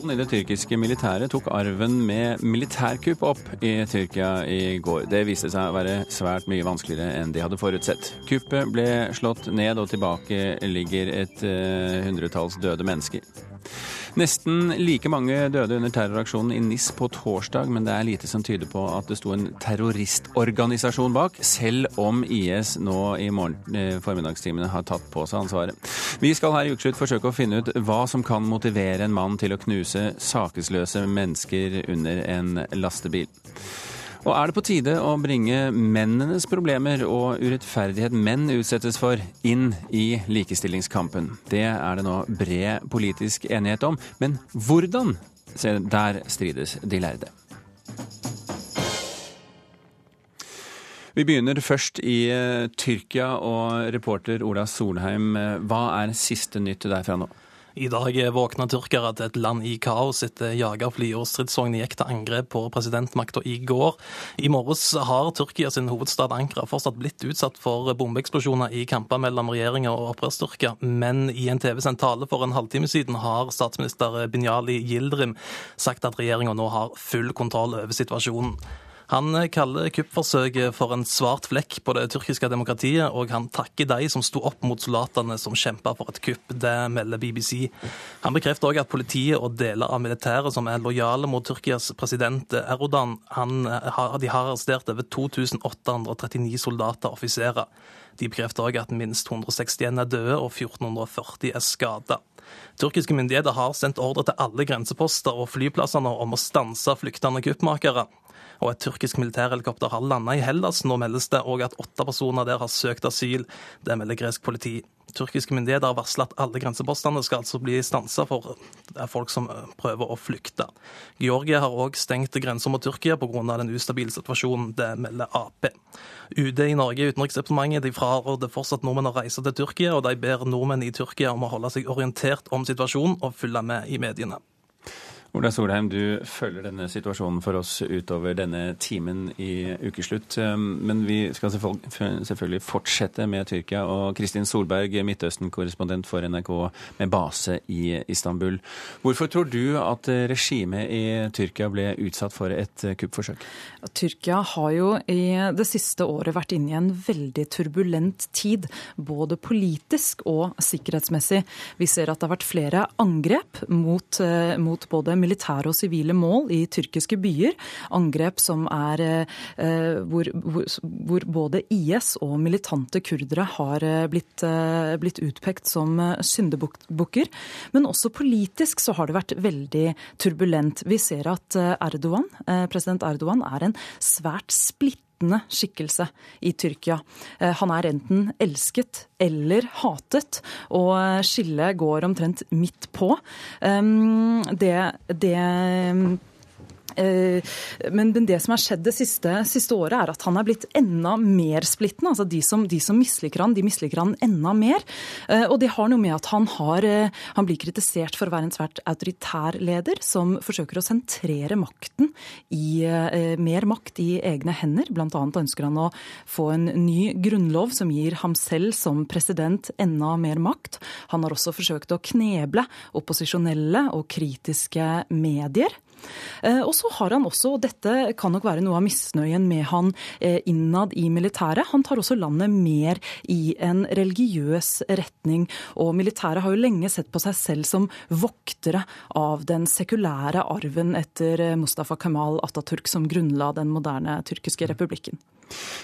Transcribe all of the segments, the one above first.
Noen i det tyrkiske militæret tok arven med militærkupp opp i Tyrkia i går. Det viste seg å være svært mye vanskeligere enn de hadde forutsett. Kuppet ble slått ned, og tilbake ligger et uh, hundretalls døde mennesker. Nesten like mange døde under terroraksjonen i NIS på torsdag, men det er lite som tyder på at det sto en terroristorganisasjon bak, selv om IS nå i morgen, eh, formiddagstimene har tatt på seg ansvaret. Vi skal her i Ukeslutt forsøke å finne ut hva som kan motivere en mann til å knuse sakesløse mennesker under en lastebil. Og er det på tide å bringe mennenes problemer og urettferdighet menn utsettes for, inn i likestillingskampen? Det er det nå bred politisk enighet om. Men hvordan? Der strides de lærde. Vi begynner først i eh, Tyrkia, og reporter Ola Solheim, eh, hva er siste nytt derfra nå? I dag våkna tyrkere til et land i kaos etter jagerfly og stridsvogner gikk til angrep på presidentmakta i går. I morges har Tyrkia sin hovedstad Ankara fortsatt blitt utsatt for bombeeksplosjoner i kamper mellom regjeringa og opprørsstyrker, men i en TV-sendt tale for en halvtime siden har statsminister Binjali Gildrim sagt at regjeringa nå har full kontroll over situasjonen. Han kaller kuppforsøket for en svart flekk på det tyrkiske demokratiet, og han takker de som sto opp mot soldatene som kjempa for et kupp. Det melder BBC. Han bekrefter òg at politiet og deler av militæret som er lojale mot Tyrkias president Erdogan, han, de har arrestert over 2839 soldater og offiserer. De bekrefter òg at minst 161 er døde og 1440 er skada. Tyrkiske myndigheter har sendt ordre til alle grenseposter og flyplassene om å stanse flyktende kuppmakere og et tyrkisk militærhelikopter har landa i Hellas. Nå meldes det òg at åtte personer der har søkt asyl. Det melder gresk politi. Tyrkiske myndigheter har varslet at alle grensepostene skal altså bli stansa for folk som eh, prøver å flykte. Georgia har òg stengt grensa mot Tyrkia pga. den ustabile situasjonen. Det melder Ap. UD i Norge, Utenriksdepartementet, de fraråder fortsatt nordmenn å reise til Tyrkia, og de ber nordmenn i Tyrkia om å holde seg orientert om situasjonen og følge med i mediene. Ola Solheim, du følger denne situasjonen for oss utover denne timen i ukeslutt. Um, men vi skal selvfølgelig fortsette med Tyrkia. Og Kristin Solberg, Midtøsten-korrespondent for NRK med base i Istanbul. Hvorfor tror du at regimet i Tyrkia ble utsatt for et kuppforsøk? Tyrkia har jo i det siste året vært inne i en veldig turbulent tid. Både politisk og sikkerhetsmessig. Vi ser at det har vært flere angrep mot, eh, mot både militære og sivile mål i tyrkiske byer. Angrep som er eh, hvor, hvor, hvor både IS og militante kurdere har eh, blitt, eh, blitt utpekt som syndebukker. Men også politisk så har det vært veldig turbulent. Vi ser at Erdogan, president Erdogan er en svært splitt skikkelse i Tyrkia. Han er enten elsket eller hatet, og skillet går omtrent midt på. Det, det Eh, men det som har skjedd det siste, siste, året, er at han er blitt enda mer splittende. Altså de som, de som misliker han, de misliker han enda mer. Eh, og det har noe med at han, har, eh, han blir kritisert for å være en svært autoritær leder, som forsøker å sentrere makten i mer makt i egne hender. Blant annet ønsker han å få en ny grunnlov som gir ham selv som president enda mer makt. Han har også forsøkt å kneble opposisjonelle og kritiske medier. Eh, og så har han også, og dette kan nok være noe av misnøyen med han eh, innad i militæret, han tar også landet mer i en religiøs retning. Og militæret har jo lenge sett på seg selv som voktere av den sekulære arven etter eh, Mustafa Kemal Atatürk, som grunnla den moderne tyrkiske republikken.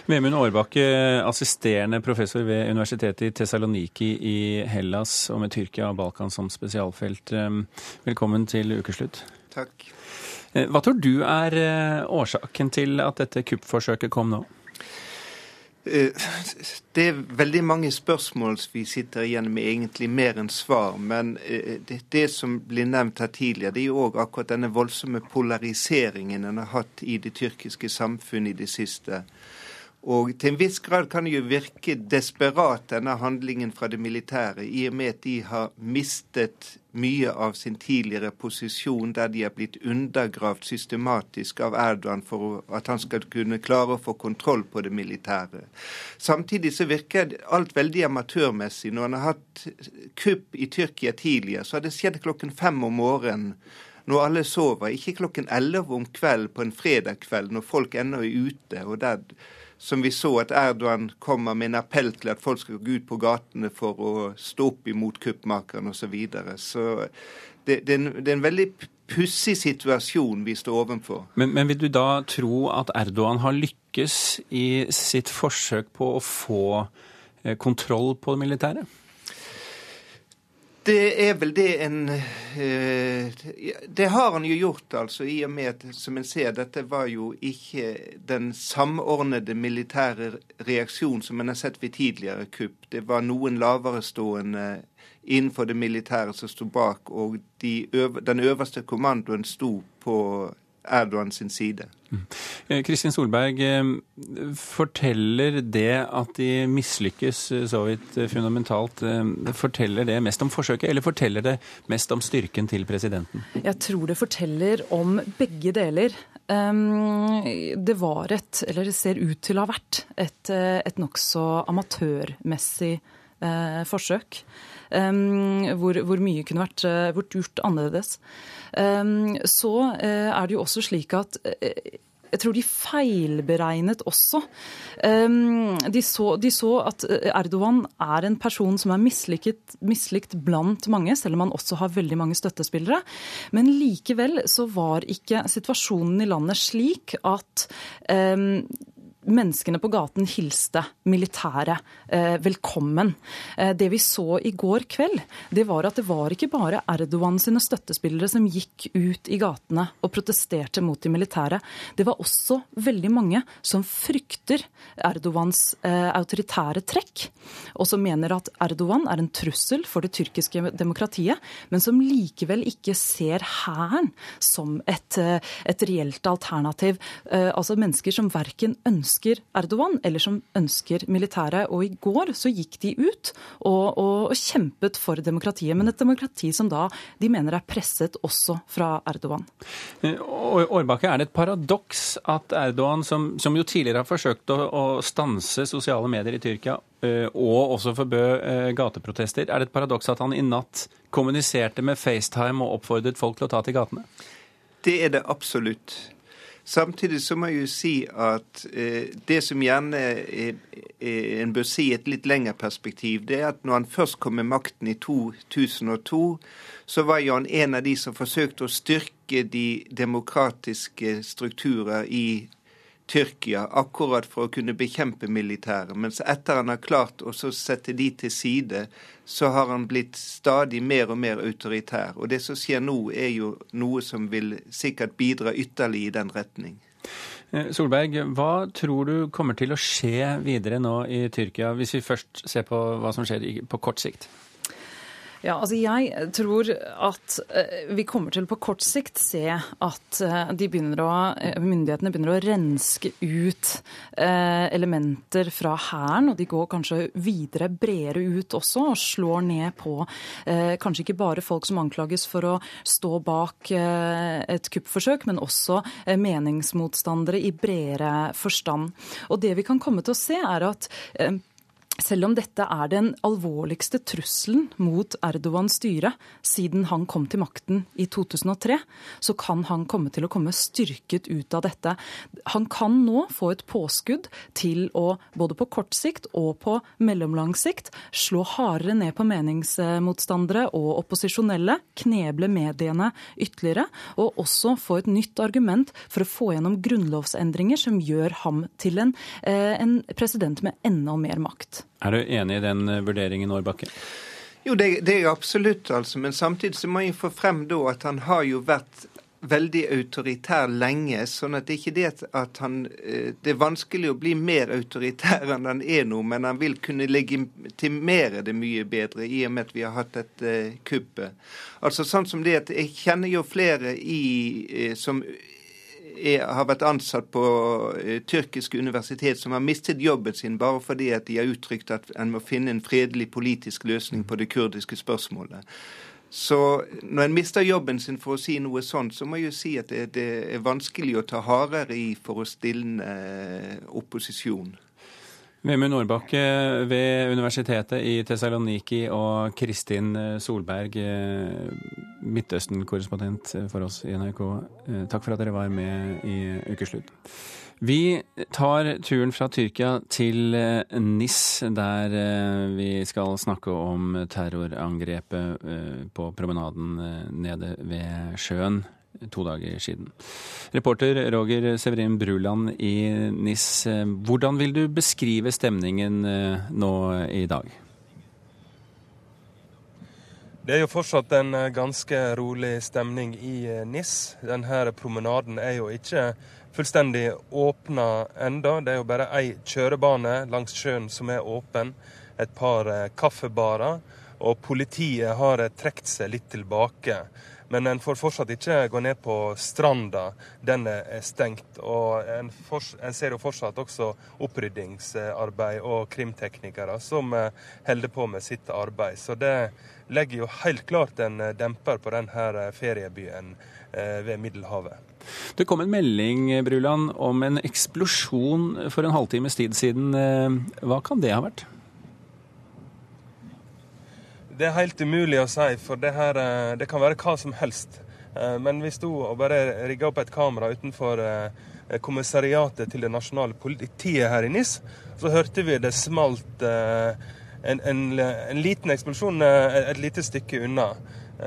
Vemund Aarbakke, assisterende professor ved universitetet i Tessaloniki i Hellas, og med Tyrkia og Balkan som spesialfelt. Velkommen til ukeslutt. Takk. Eh, hva tror du er eh, årsaken til at dette kuppforsøket kom nå? Eh, det er veldig mange spørsmål vi sitter igjen med egentlig mer enn svar. Men det, det som blir nevnt her tidligere, det er jo òg akkurat denne voldsomme polariseringen en har hatt i det tyrkiske samfunnet i det siste. Og til en viss grad kan det jo virke desperat, denne handlingen fra det militære, i og med at de har mistet mye av sin tidligere posisjon, der de er blitt undergravd systematisk av Erdogan for at han skal kunne klare å få kontroll på det militære. Samtidig så virker alt veldig amatørmessig. Når han har hatt kupp i Tyrkia tidligere, så har det skjedd klokken fem om morgenen når alle sover. Ikke klokken 11 om kvelden på en fredag kveld når folk ennå er ute. og der som vi så at Erdogan kommer med en appell til at folk skal gå ut på gatene for å stå opp imot kuppmakerne osv. Så, videre. så det, det, er en, det er en veldig pussig situasjon vi står overfor. Men, men, vil du da tro at Erdogan har lykkes i sitt forsøk på å få eh, kontroll på det militære? Det er vel det en eh, Det har han jo gjort, altså, i og med at, som en ser, dette var jo ikke den samordnede militære reaksjon som en har sett ved tidligere kupp. Det var noen laverestående innenfor det militære som sto bak, og de den øverste kommandoen sto på Erdogan sin side. Mm. Kristin Solberg, eh, forteller det at de mislykkes eh, så vidt fundamentalt, forteller det mest om forsøket, eller forteller det mest om styrken til presidenten? Jeg tror det forteller om begge deler. Det var et, eller det ser ut til å ha vært, et, et nokså amatørmessig forsøk. Hvor, hvor, mye kunne vært, vært gjort annerledes. Så eh, er det jo også slik at eh, jeg tror de feilberegnet også. De så, de så, at eh, Erdogan er en person som er mislikt, blant mange, selv om han også har veldig mange støttespillere. Men likevel så var ikke situasjonen i landet slik at menneskene på gaten hilste militæret eh, velkommen. Eh, det vi så i går kveld, det var at det var ikke bare Erdogan sine støttespillere som gikk ut i gatene og protesterte mot de militære. Det var også veldig mange som frykter Erdogans eh, autoritære trekk, og som mener at Erdogan er en trussel for det tyrkiske demokratiet, men som likevel ikke ser hæren som et, et reelt alternativ. Altså mennesker som verken ønsker ønsker Erdogan, eller som ønsker militæret. Og i går så gikk de ut og, og, og kjempet for demokratiet, men et demokrati som da de mener er presset også fra Erdogan. Årbakke, er det et paradoks at Erdogan, som, som jo tidligere har forsøkt å, å stanse sosiale medier i Tyrkia, og også forbød gateprotester. Er det et paradoks at han i natt kommuniserte med FaceTime og oppfordret folk til å ta til gatene? Det er det absolutt. Samtidig så må jeg jo si at eh, det som gjerne er, er, en bør si i et litt lengre perspektiv, det er at når han først kom med makten i 2002, så var jo han en av de som forsøkte å styrke de demokratiske strukturer i Tyrkia akkurat for å kunne bekjempe militæret. Mens etter han har klart å sette de til side, så har han blitt stadig mer og mer autoritær. Og det som skjer nå, er jo noe som vil sikkert bidra ytterligere i den retning. Eh, Solberg, hva tror du kommer til å skje videre nå i Tyrkia, hvis vi først ser på hva som skjer på kort sikt? Ja, altså Jeg tror at eh, vi kommer til på kort sikt se at de begynner å, eh, myndighetene begynner å renske ut elementer fra hæren. Og de går kanskje videre, bredere ut også, og slår ned på kanskje ikke bare folk som anklages for å stå bak et kuppforsøk, men også meningsmotstandere i bredere forstand. Og det vi kan komme til å se, er at selv om dette er den alvorligste trusselen mot Erdogans styre siden han kom til makten i 2003, så kan han komme til å komme styrket ut av dette. Han kan nå få et påskudd til å både på kort sikt og på mellomlang sikt slå hardere ned på meningsmotstandere og opposisjonelle, kneble mediene ytterligere, og også få et nytt argument for å få gjennom grunnlovsendringer som gjør ham til en, eh, en president med enda mer makt. Er du enig i den eh, vurderingen, Årbakke? Jo, det, det er absolutt, altså. Men samtidig så må jeg få frem da at han har jo vært veldig autoritær lenge. sånn at det er det at han eh, Det er vanskelig å bli mer autoritær enn han er nå, men han vil kunne legitimere det mye bedre i og med at vi har hatt dette uh, kuppet. Altså sånn som det at Jeg kjenner jo flere i, som er, har vært ansatt på uh, tyrkiske universitet som har mistet jobben sin bare fordi at de har uttrykt at en må finne en fredelig politisk løsning på det kurdiske spørsmålet. Så når en mister jobben sin for å si noe sånt, så må jeg jo si at det, det er vanskelig å ta hardere i for å stilne opposisjonen. opposisjon. Vemund Nordbakk ved Universitetet i Tessaloniki og Kristin Solberg Midtøsten-korrespondent for oss i NRK. Takk for at dere var med i Ukeslutt. Vi tar turen fra Tyrkia til NIS, der vi skal snakke om terrorangrepet på promenaden nede ved sjøen to dager siden. Reporter Roger Severin Bruland i NIS, hvordan vil du beskrive stemningen nå i dag? Det er jo fortsatt en eh, ganske rolig stemning i eh, NIS. Denne promenaden er jo ikke fullstendig åpna enda. Det er jo bare ei kjørebane langs sjøen som er åpen. Et par eh, kaffebarer. Og politiet har trukket seg litt tilbake. Men en får fortsatt ikke gå ned på stranda. Den er stengt. Og en, for, en ser jo fortsatt også oppryddingsarbeid og krimteknikere som eh, holder på med sitt arbeid. Så det legger jo helt klart en eh, demper på denne eh, feriebyen ved Middelhavet. Det kom en melding Bruland, om en eksplosjon for en halvtimes tid siden. Hva kan det ha vært? Det er helt umulig å si, for det, her, eh, det kan være hva som helst. Eh, men vi sto og bare rigga opp et kamera utenfor eh, kommissariatet til det nasjonale politiet her i NIS. Så hørte vi det smalt en, en, en liten eksplosjon et lite stykke unna.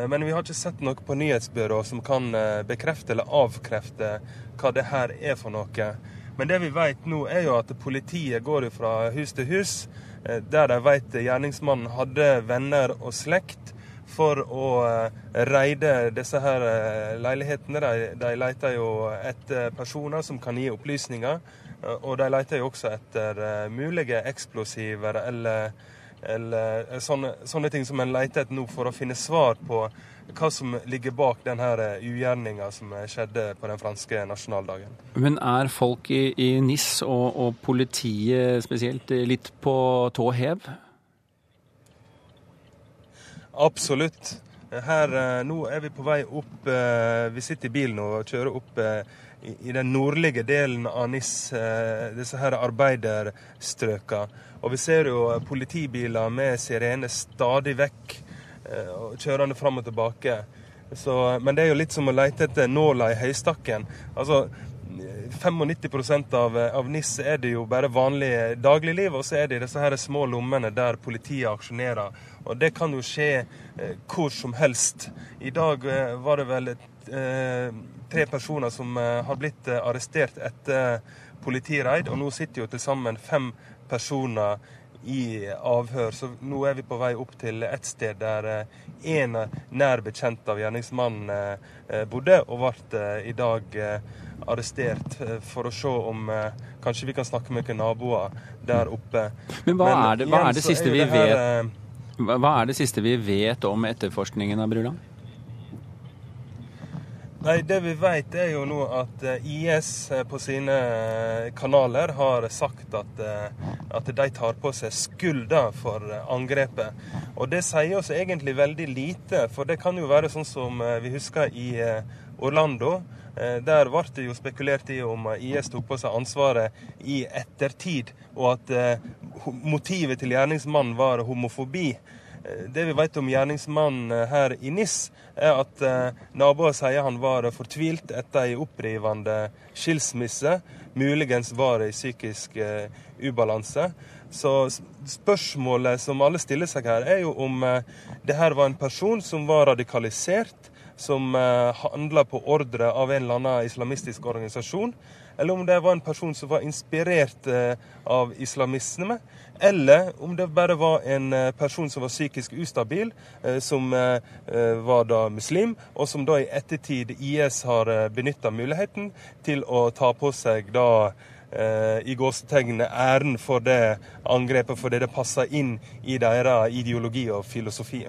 Men vi har ikke sett noe på nyhetsbyrå som kan bekrefte eller avkrefte hva det her er for noe. Men det vi vet nå, er jo at politiet går fra hus til hus der de vet gjerningsmannen hadde venner og slekt for å eh, reide disse her eh, leilighetene. De, de leter jo etter personer som kan gi opplysninger. Og de leter jo også etter mulige eksplosiver eller, eller sånne, sånne, ting som en leter etter nå for å finne svar på hva som ligger bak denne ugjerninga som skjedde på den franske nasjonaldagen. Men er folk i, i NIS og, og, politiet spesielt litt på tå hev? Absolutt. Her, eh, nå er vi på vei opp eh, Vi sitter i bilen og kjører opp eh, i, i den nordlige delen av NIS, disse her arbeiderstrøka. Og vi ser jo politibiler med sirene stadig vekk Eh, kjørende fram og tilbake. Så, men det er jo litt som å lete etter nåla i høystakken. Altså, 95% av, av NIS er det jo bare vanlig dagligliv, og så er det disse her små lommene der politiet aksjonerer. Og det kan jo skje eh, hvor som helst. I dag eh, var det vel eh, tre personer som eh, har blitt eh, arrestert etter politireid, og nå sitter jo til sammen fem personer i avhør. Så nå er vi på vei opp til et sted der eh, nær bekjent av gjerningsmannen eh, bodde, og ble eh, i dag arrestert for å se om kanskje vi kan snakke med noen naboer der oppe. Men hva, Men, er, det, hva er det siste vi vet? Hva er det siste vi vet om etterforskningen av Bruland? Nei, Det vi vet, er jo nå at eh, IS eh, på sine eh, kanaler har sagt at, at de tar på seg skylda for angrepet. Og det sier oss egentlig veldig lite, for det kan jo være sånn som vi husker i Orlando. Der ble det jo spekulert i om IS tok på seg ansvaret i ettertid, og at motivet til gjerningsmannen var homofobi. Eh, det vi vet om gjerningsmannen eh, her i NIS, er at eh, naboer sier han var fortvilt etter ei opprivende skilsmisse. Muligens var det i psykisk ubalanse. Så spørsmålet som alle stiller seg her, er jo om det her var en person som var radikalisert, som handla på ordre av en eller annen islamistisk organisasjon, eller om det var en person som var inspirert av islamisme, eller om det bare var en eh, person som var psykisk ustabil, eh, som eh, var da muslim, og som da i ettertid IS har benytta muligheten til å ta på seg da i gåsetegnene æren for det angrepet, fordi det passer inn i deres ideologi og filosofi.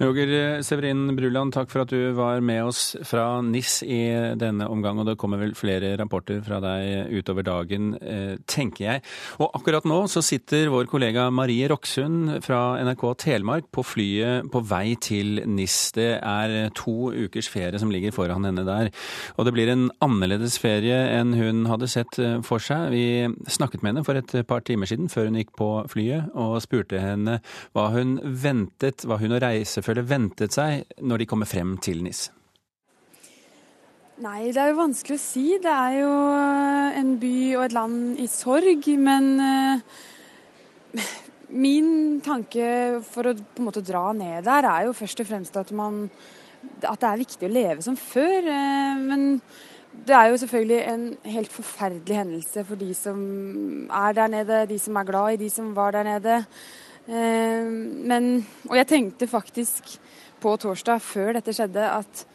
Roger Severin Bruland, takk for at du var med oss fra NIS i denne omgang. Og det kommer vel flere rapporter fra deg utover dagen, eh, tenker jeg. Og akkurat nå så sitter vår kollega Marie Roksund fra NRK Telemark på flyet på vei til NIS. Det er to ukers ferie som ligger foran henne der. Og det blir en annerledes ferie enn hun hadde sett eh, for seg. Vi snakket med henne for et par timer siden før hun gikk på flyet, og spurte henne hva hun ventet, hva hun å reise reisefølge føler ventet seg når de kommer frem til NIS? Nei, det er jo vanskelig å si. Det er jo eh, en by og et land i sorg. Men uh, min tanke for å på en måte dra ned der, er jo først og fremst at man at det er viktig å leve som før. Uh, men det er jo selvfølgelig en helt forferdelig hendelse for de som er der nede, de som er glad i de som var der nede. Uh, men, og jeg tenkte faktisk på torsdag, før dette skjedde, at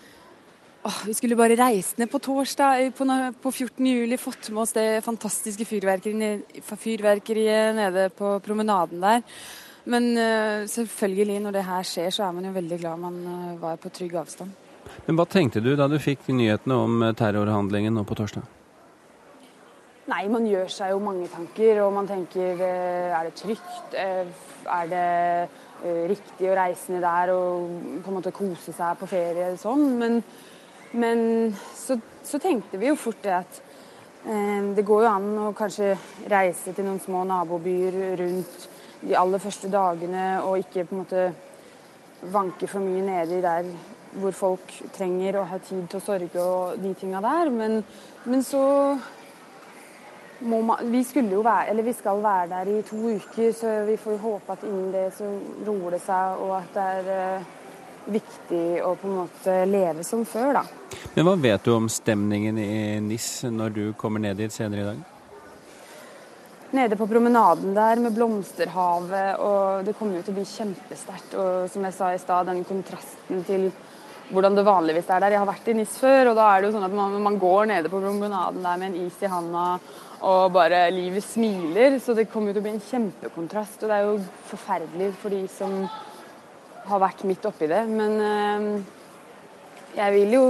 Åh, vi skulle bare reist ned på torsdag eh, på, på 14. juli, fått med oss det fantastiske fyrverkeriet, fyrverkeriet nede på promenaden der. Men uh, selvfølgelig, når det her skjer, så er man jo veldig glad man uh, var på trygg avstand. Men Hva tenkte du da du fikk nyhetene om terrorhandlingen nå på torsdag? Nei, man gjør seg jo mange tanker, og man tenker er det trygt? Er det riktig å reise ned der og på en måte kose seg på ferie eller sånn? Men men så, så, tenkte vi jo fort det at eh, det går jo an å kanskje reise til noen små nabobyer rundt de aller første dagene, og ikke på en måte vanke for mye nedi der hvor folk trenger å ha tid til å sorge og de tinga der. Men, men så man Vi jo være, eller vi skal være der i to uker, så vi får håpe at innen det så roer det seg, og at det er uh, viktig å på en måte leve som før, da. Men hva vet du om stemningen i NIS når du kommer ned dit senere i dag? Nede på promenaden der med blomsterhavet, og det kommer jo til å bli kjempesterkt. Og som jeg sa i stad, den kontrasten til hvordan det vanligvis er der. Jeg har vært i NIS før, og da er det jo sånn at man, man går nede på promenaden der med en is i handa og bare livet smiler. Så det kommer til å bli en kjempekontrast. Og det er jo forferdelig for de som har vært midt oppi det. Men øh, jeg vil jo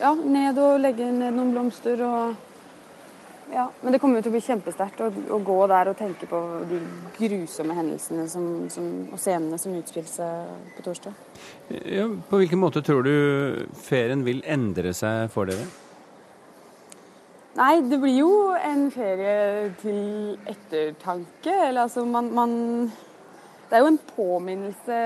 ja, ned og legge ned noen blomster og ja, Men det kommer jo til å bli kjempesterkt å, å, gå der og tenke på de grusomme hendelsene som, som, og scenene som utspilte seg på torsdag. Ja, på hvilken måte tror du ferien vil endre seg for dere? Nei, det blir jo en ferie til ettertanke. Eller altså man, man det er jo en påminnelse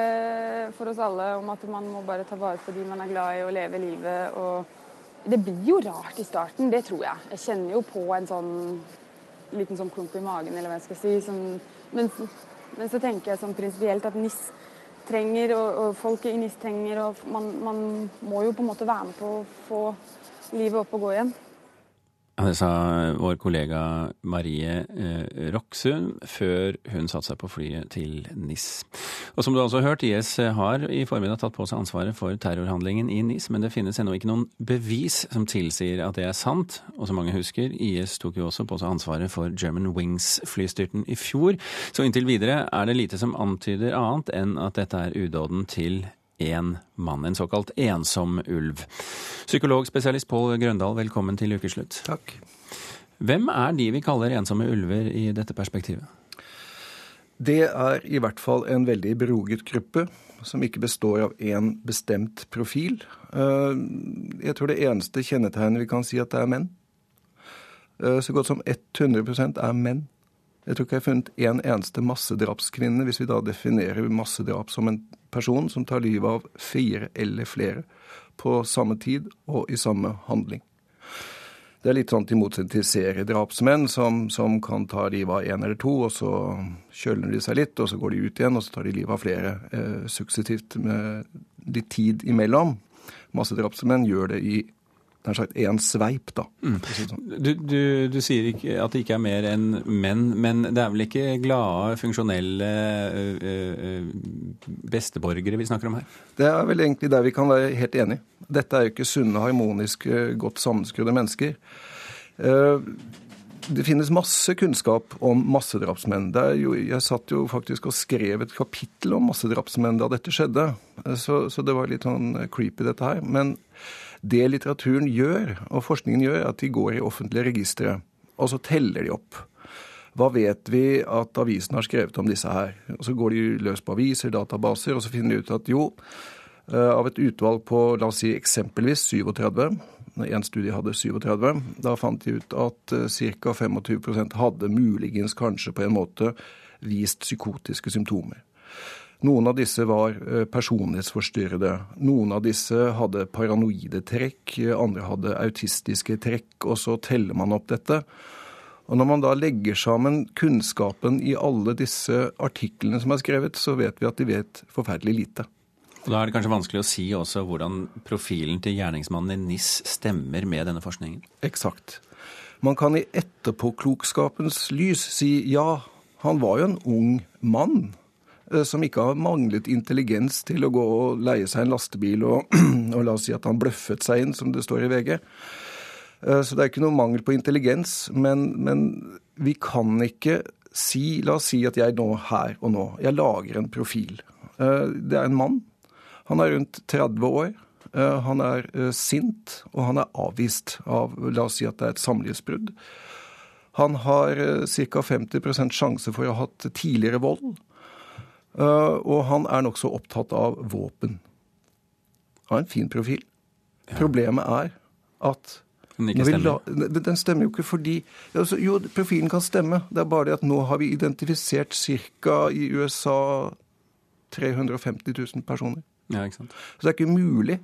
for oss alle om at man må bare ta vare på de man er glad i, og leve livet. Og det blir jo rart i starten, det tror jeg. Jeg kjenner jo på en sånn liten sånn klump i magen, eller hva jeg skal si. Sånn, men, men, så tenker jeg sånn prinsipielt at NIS trenger, og, og folket i NIS trenger, og man, man må jo på en måte være med på å få livet opp og gå igjen. Ja, Det sa vår kollega Marie eh, Roksund før hun satte seg på flyet til NIS. Og som du også har hørt, IS har i formiddag tatt på seg ansvaret for terrorhandlingen i NIS, men det finnes ennå ikke noen bevis som tilsier at det er sant. Og som mange husker, IS tok jo også på seg ansvaret for German Wings-flystyrten i fjor. Så inntil videre er det lite som antyder annet enn at dette er udåden til én mann, en såkalt ensom ulv. Psykologspesialist Pål Grøndal, velkommen til ukeslutt. Takk. Hvem er de vi kaller ensomme ulver i dette perspektivet? Det er i hvert fall en veldig beroget gruppe, som ikke består av én bestemt profil. Eh, jeg tror det eneste kjennetegnet vi kan si at det er menn. Eh, så godt som 100% er menn. Jeg tror ikke jeg har funnet én en eneste massedrapskvinne, hvis vi da definerer massedrap som en person som tar livet av fire eller flere på samme tid og i samme handling. Det er litt sånn i motsetning til seriedrapsmenn som, som, kan ta livet av én eller to, og så kjøler de seg litt, og så går de ut igjen, og så tar de livet av flere eh, suksessivt med litt tid imellom. Massedrapsmenn gjør det i nær sagt én sveip, da. Mm. Sånn. Du, du, du, sier at det ikke er mer enn menn, men det er vel ikke glade, funksjonelle ø, ø, besteborgere vi snakker om her? Det er vel egentlig der vi kan være helt enige. Dette er jo ikke sunne, harmoniske, godt sammenskrudde mennesker. Det finnes masse kunnskap om massedrapsmenn. Jo, jeg satt jo faktisk og skrev et kapittel om massedrapsmenn da dette skjedde, så, så det var litt sånn creepy, dette her. Men det litteraturen gjør, og forskningen gjør, er at de går i offentlige registre, og så teller de opp. Hva vet vi at avisen har skrevet om disse her? Og Så går de løs på aviser, databaser, og så finner de ut at jo, eh, av et utvalg på la oss si eksempelvis 37, en studie hadde 37, da fant de ut at eh, ca. 25% hadde muligens kanskje på en måte vist psykotiske symptomer. Noen av disse var eh, personlighetsforstyrrede. Noen av disse hadde paranoide trekk, andre hadde autistiske trekk, og så teller man opp dette. Og Når man da legger sammen kunnskapen i alle disse artiklene som er skrevet, så vet vi at de vet forferdelig lite. Og Da er det kanskje vanskelig å si også hvordan profilen til gjerningsmannen i NIS stemmer med denne forskningen? Eksakt. Man kan i etterpåklokskapens lys si ja, han var jo en ung mann. Eh, som ikke har manglet intelligens til å gå og leie seg en lastebil og, og la oss si at han bløffet seg inn, som det står i VG. Eh, så det er ikke noe mangel på intelligens, men, men vi kan ikke si La oss si at jeg nå, her og nå, jeg lager en profil. Eh, det er en mann. Han er rundt 30 år. Han er sint, og han er avvist av La oss si at det er et samlivsbrudd. Han har ca. 50% sjanse for å ha hatt tidligere vold. Eh, og han er nokså opptatt av våpen. Han Har en fin profil. Ja. Problemet er at den? La, den stemmer jo ikke fordi altså, Jo, profilen kan stemme. Det er bare det at nå har vi identifisert ca. i USA 350 000 personer. Ja, ikke sant. Så det er ikke mulig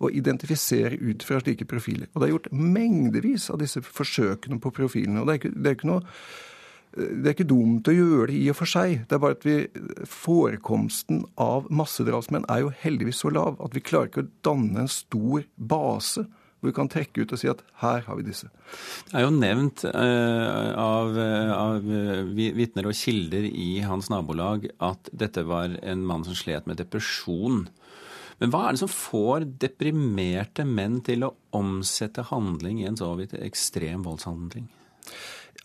å identifisere ut fra slike profiler. Og det er gjort mengdevis av disse forsøkene på profilene. og det er ikke, det er ikke noe det er ikke dumt å gjøre det i og for seg. Det er bare at vi, forekomsten av massedrapsmenn er jo heldigvis så lav at vi klarer ikke å danne en stor base hvor vi kan trekke ut og si at her har vi disse. Det er jo nevnt uh, av, av vitner og kilder i hans nabolag at dette var en mann som slet med depresjon. Men hva er det som får deprimerte menn til å omsette handling i en så vidt ekstrem voldshandling?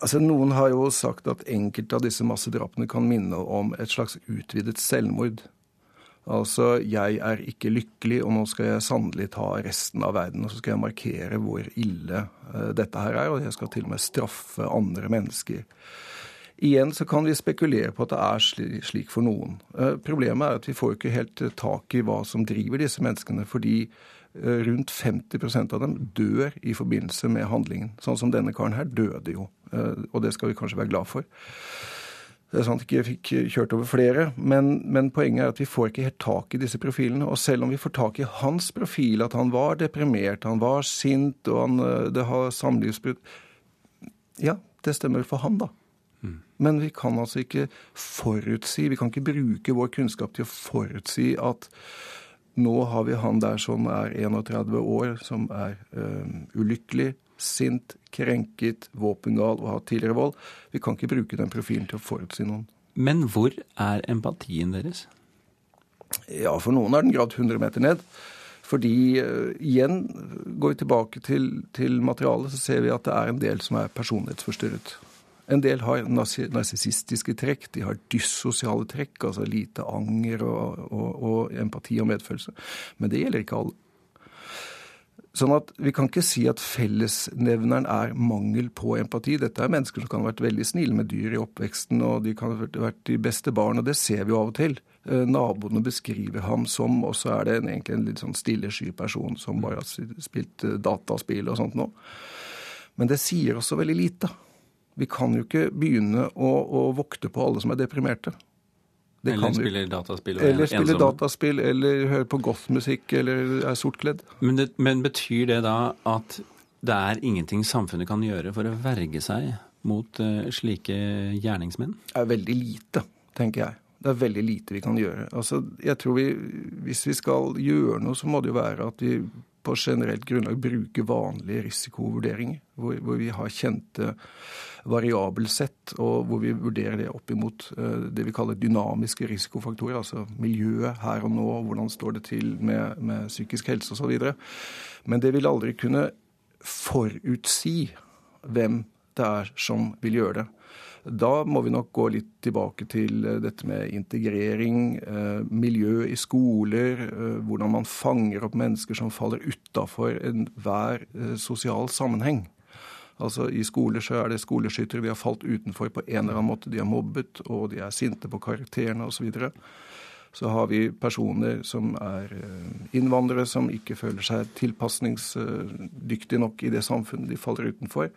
Altså, Noen har jo sagt at enkelte av disse massedrapene kan minne om et slags utvidet selvmord. Altså, jeg er ikke lykkelig, og nå skal jeg sannelig ta resten av verden. Og så skal jeg markere hvor ille uh, dette her er, og jeg skal til og med straffe andre mennesker. Igjen så kan vi spekulere på at det er slik for noen. Uh, problemet er at vi får ikke helt tak i hva som driver disse menneskene. fordi rundt 50% av dem dør i forbindelse med handlingen. Sånn som denne karen her døde jo. Eh, og det skal vi kanskje være glad for. Det er sant at jeg ikke fikk kjørt over flere, men, men, poenget er at vi får ikke helt tak i disse profilene. Og selv om vi får tak i hans profil, at han var deprimert, han var sint, og han, eh, det har samlivsbrudd Ja, det stemmer for han, da. Mm. Men vi kan altså ikke forutsi, vi kan ikke bruke vår kunnskap til å forutsi at nå har vi han der som er 31 år, som er øh, ulykkelig, sint, krenket, våpengal og har tidligere vold. Vi kan ikke bruke den profilen til å forutsi noen. Men hvor er empatien deres? Ja, for noen er den gradd 100 meter ned. Fordi uh, igjen, går vi tilbake til, til, materialet, så ser vi at det er en del som er personlighetsforstyrret. En del har narsissistiske trekk, de har dyssosiale trekk, altså lite anger og, og, og empati og medfølelse. Men det gjelder ikke alle. Sånn at Vi kan ikke si at fellesnevneren er mangel på empati. Dette er mennesker som kan ha vært veldig snille med dyr i oppveksten, og de kan ha vært de beste barn, og det ser vi jo av og til. Eh, naboene beskriver ham som, og så er det en, egentlig en litt sånn stillesky person som bare har spilt eh, dataspill og sånt nå. Men det sier også veldig lite. Vi kan jo ikke begynne å, å vokte på alle som er deprimerte. Det eller spiller dataspill. Eller spiller dataspill, eller hører på gothmusikk, eller er sortkledd. Men, det, men betyr det da at det er ingenting samfunnet kan gjøre for å verge seg mot uh, slike gjerningsmenn? Det er veldig lite, tenker jeg. Det er veldig lite vi kan gjøre. Altså, jeg tror vi, Hvis vi skal gjøre noe, så må det jo være at vi på generelt grunnlag bruker vanlige risikovurderinger, hvor, hvor vi har kjente variabelsett, og hvor vi vurderer det opp imot eh, det vi kaller dynamiske risikofaktorer, altså miljøet her og nå, hvordan står det til med, med psykisk helse osv. Men det vil aldri kunne forutsi hvem det er som vil gjøre det. Da må vi nok gå litt tilbake til eh, dette med integrering, eh, miljø i skoler, hvordan man fanger opp mennesker som faller utafor enhver sosial sammenheng. Altså I skoler så er det skoleskyttere vi har falt utenfor på en eller annen måte. De er mobbet, og de er sinte på karakterene osv. Så, videre. så har vi personer som er eh, innvandrere, som ikke føler seg tilpasningsdyktige nok i det samfunnet de faller utenfor.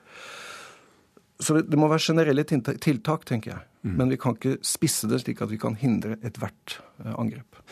så det må være generelle tiltak, tenker jeg. Mm. Men vi kan ikke spisse det slik at vi kan hindre ethvert angrep.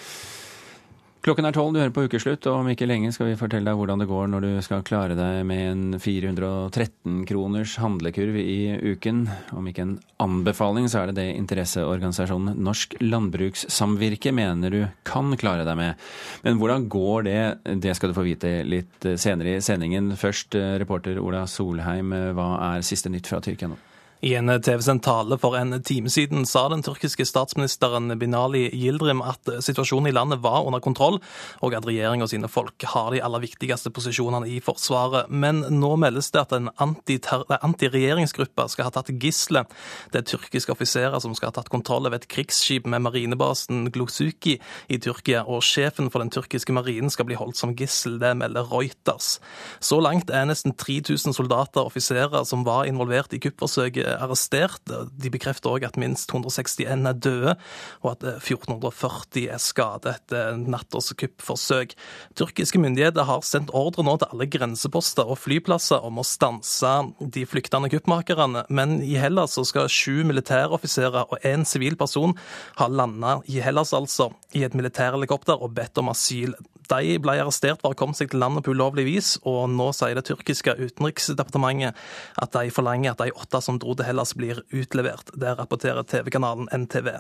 Klokken er tolv, du hører på Ukeslutt, og om ikke lenge skal vi fortelle deg hvordan det går når du skal klare deg med en 413 kroners handlekurv i uken. Om ikke en anbefaling, så er det det interesseorganisasjonen Norsk Landbrukssamvirke mener du kan klare deg med. Men hvordan går det, det skal du få vite litt senere i sendingen. Først, eh, reporter Ola Solheim, hva er siste nytt fra Tyrkia nå? I en TV-sendt tale for en time siden sa den tyrkiske statsministeren Binali Yildirim at situasjonen i landet var under kontroll, og at regjeringa sine folk har de aller viktigste posisjonene i Forsvaret. Men nå meldes det at en antiregjeringsgruppe anti skal ha tatt gisle. Det er tyrkiske offiserer som skal ha tatt kontroll over et krigsskip med marinebasen Glusuki i Tyrkia, og sjefen for den tyrkiske marinen skal bli holdt som gissel. Det melder Reuters. Så langt er nesten 3000 soldater og offiserer som var involvert i kuppforsøket arrestert. De bekrefter òg at minst 161 er døde, og at 1440 er skadet etter natters kuppforsøk. Tyrkiske myndigheter har sendt ordre nå til alle grenseposter og flyplasser om å stanse de flyktende kuppmakerne, men i Hellas skal sju militæroffiserer og én sivil person ha landa i Hellas, altså, i et militærhelikopter og bedt om asyl. De ble arrestert for å ha kommet seg til landet på ulovlig vis, og nå sier det tyrkiske utenriksdepartementet at de forlanger at de åtte som dro til Hellas, blir utlevert. Det rapporterer TV-kanalen NTV.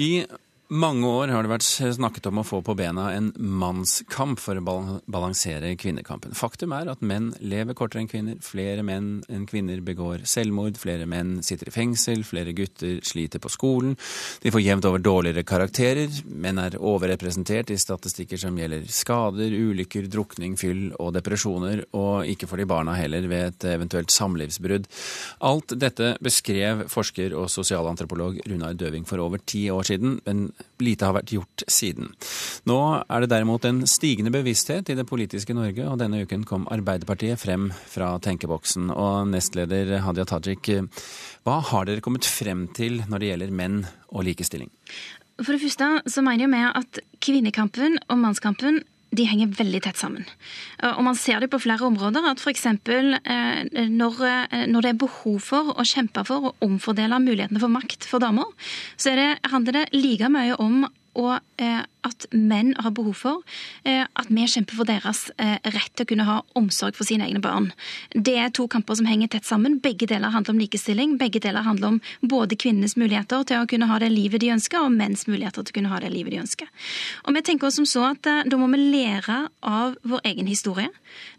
I mange år har det vært snakket om å få på bena en mannskamp for å balansere kvinnekampen. Faktum er at menn lever kortere enn kvinner. Flere menn enn kvinner begår selvmord. Flere menn sitter i fengsel. Flere gutter sliter på skolen. De får jevnt over dårligere karakterer. Menn er overrepresentert i statistikker som gjelder skader, ulykker, drukning, fyll og depresjoner. Og ikke får de barna heller ved et eventuelt samlivsbrudd. Alt dette beskrev forsker og sosialantropolog Runar Døving for over ti år siden. men lite har vært gjort siden. Nå er det derimot en stigende bevissthet i det politiske Norge, og denne uken kom Arbeiderpartiet frem fra tenkeboksen. Og nestleder Hadia Tajik, hva har dere kommet frem til når det gjelder menn og likestilling? For det første så mener vi at kvinnekampen og mannskampen de henger veldig tett sammen. Og Man ser det på flere områder. at f.eks. Eh, når, eh, når det er behov for å kjempe for å omfordele mulighetene for makt for damer, så det, handler det like mye om å eh, at menn har behov for eh, at vi kjemper for deres eh, rett til å kunne ha omsorg for sine egne barn. Det er to kamper som henger tett sammen. Begge deler handler om likestilling. Begge deler handler om både kvinnenes muligheter til å kunne ha det livet de ønsker, og menns muligheter til å kunne ha det livet de ønsker. Og vi tenker oss som så at eh, Da må vi lære av vår egen historie.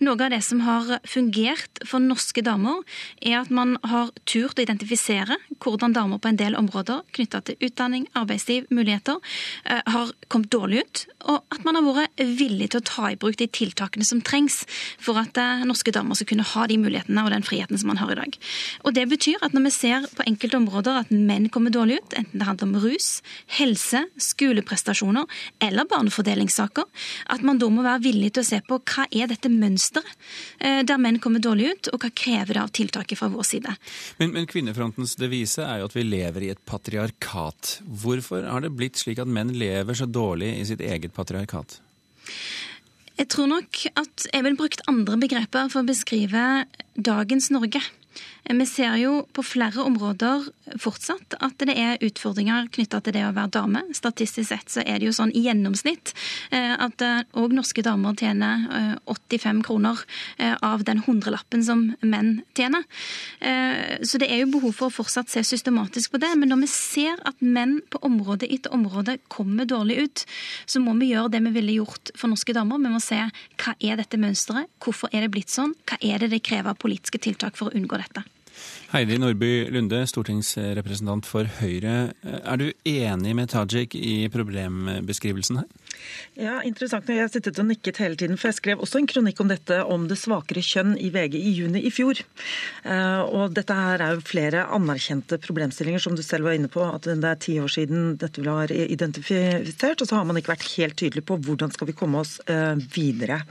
Noe av det som har fungert for norske damer, er at man har turt å identifisere hvordan damer på en del områder knytta til utdanning, arbeidsliv, muligheter, har kommet dårlig ut, og at man har vært villig til å ta i bruk de tiltakene som trengs for at eh, norske damer skal kunne ha de mulighetene og den friheten som man har i dag. Og Det betyr at når vi ser på enkelte områder at menn kommer dårlig ut, enten det handler om rus, helse, skoleprestasjoner eller barnefordelingssaker, at man da må være villig til å se på hva er dette mønsteret eh, der menn kommer dårlig ut, og hva krever det av tiltaket fra vår side. Men, men Kvinnefrontens devise er jo at vi lever i et patriarkat. Hvorfor har det blitt slik at menn lever så dårlig dårlig i sitt eget patriarkat? Jeg tror nok at jeg ville brukt andre begreper for å beskrive dagens Norge. Vi ser jo på flere områder fortsatt at det er utfordringer knytta til det å være dame. Statistisk sett så er det jo sånn i gjennomsnitt eh, at òg eh, norske damer tjener 85 eh, kroner av den hundrelappen som menn tjener. Så det er jo behov for å fortsatt se systematisk på det. Men når vi ser at menn på område etter område kommer dårlig ut, så må vi gjøre det vi ville gjort for norske damer. Vi må se hva er dette mønsteret, hvorfor er det blitt sånn, hva er det det krever av politiske tiltak for å unngå dette. Heidi Nordby Lunde, stortingsrepresentant for Høyre. Er du enig med Tajik i problembeskrivelsen her? Ja, interessant. Jeg har sittet og nikket hele tiden, for jeg skrev også en kronikk om dette, om det svakere kjønn i VG i juni i fjor. Eh, og dette her er jo flere anerkjente problemstillinger, som du selv var inne på. At det er ti år siden dette ble identifisert, og så har man ikke vært helt tydelig på hvordan skal vi komme oss eh, videre.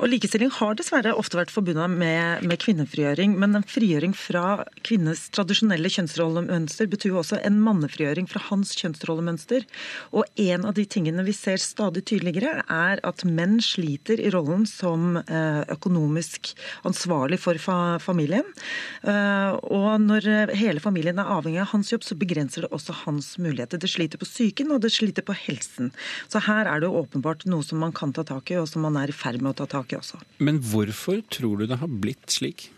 Og likestilling har dessverre ofte vært forbundet med, med kvinnefrigjøring, men en frigjøring fra kvinnes tradisjonelle kjønnsrollemønster betyr jo også en mannefrigjøring fra hans kjønnsrollemønster. Og en av de tingene vi ser stadig tydeligere, er at menn sliter i rollen som eh, økonomisk ansvarlig for familien. Eh, og når hele familien er avhengig av hans jobb, så begrenser det også hans muligheter. Det sliter på psyken, og det sliter på helsen. Så her er det jo åpenbart noe som man kan ta tak i, og som man er i ferd med å ta tak i også. Men hvorfor tror du det har blitt slik?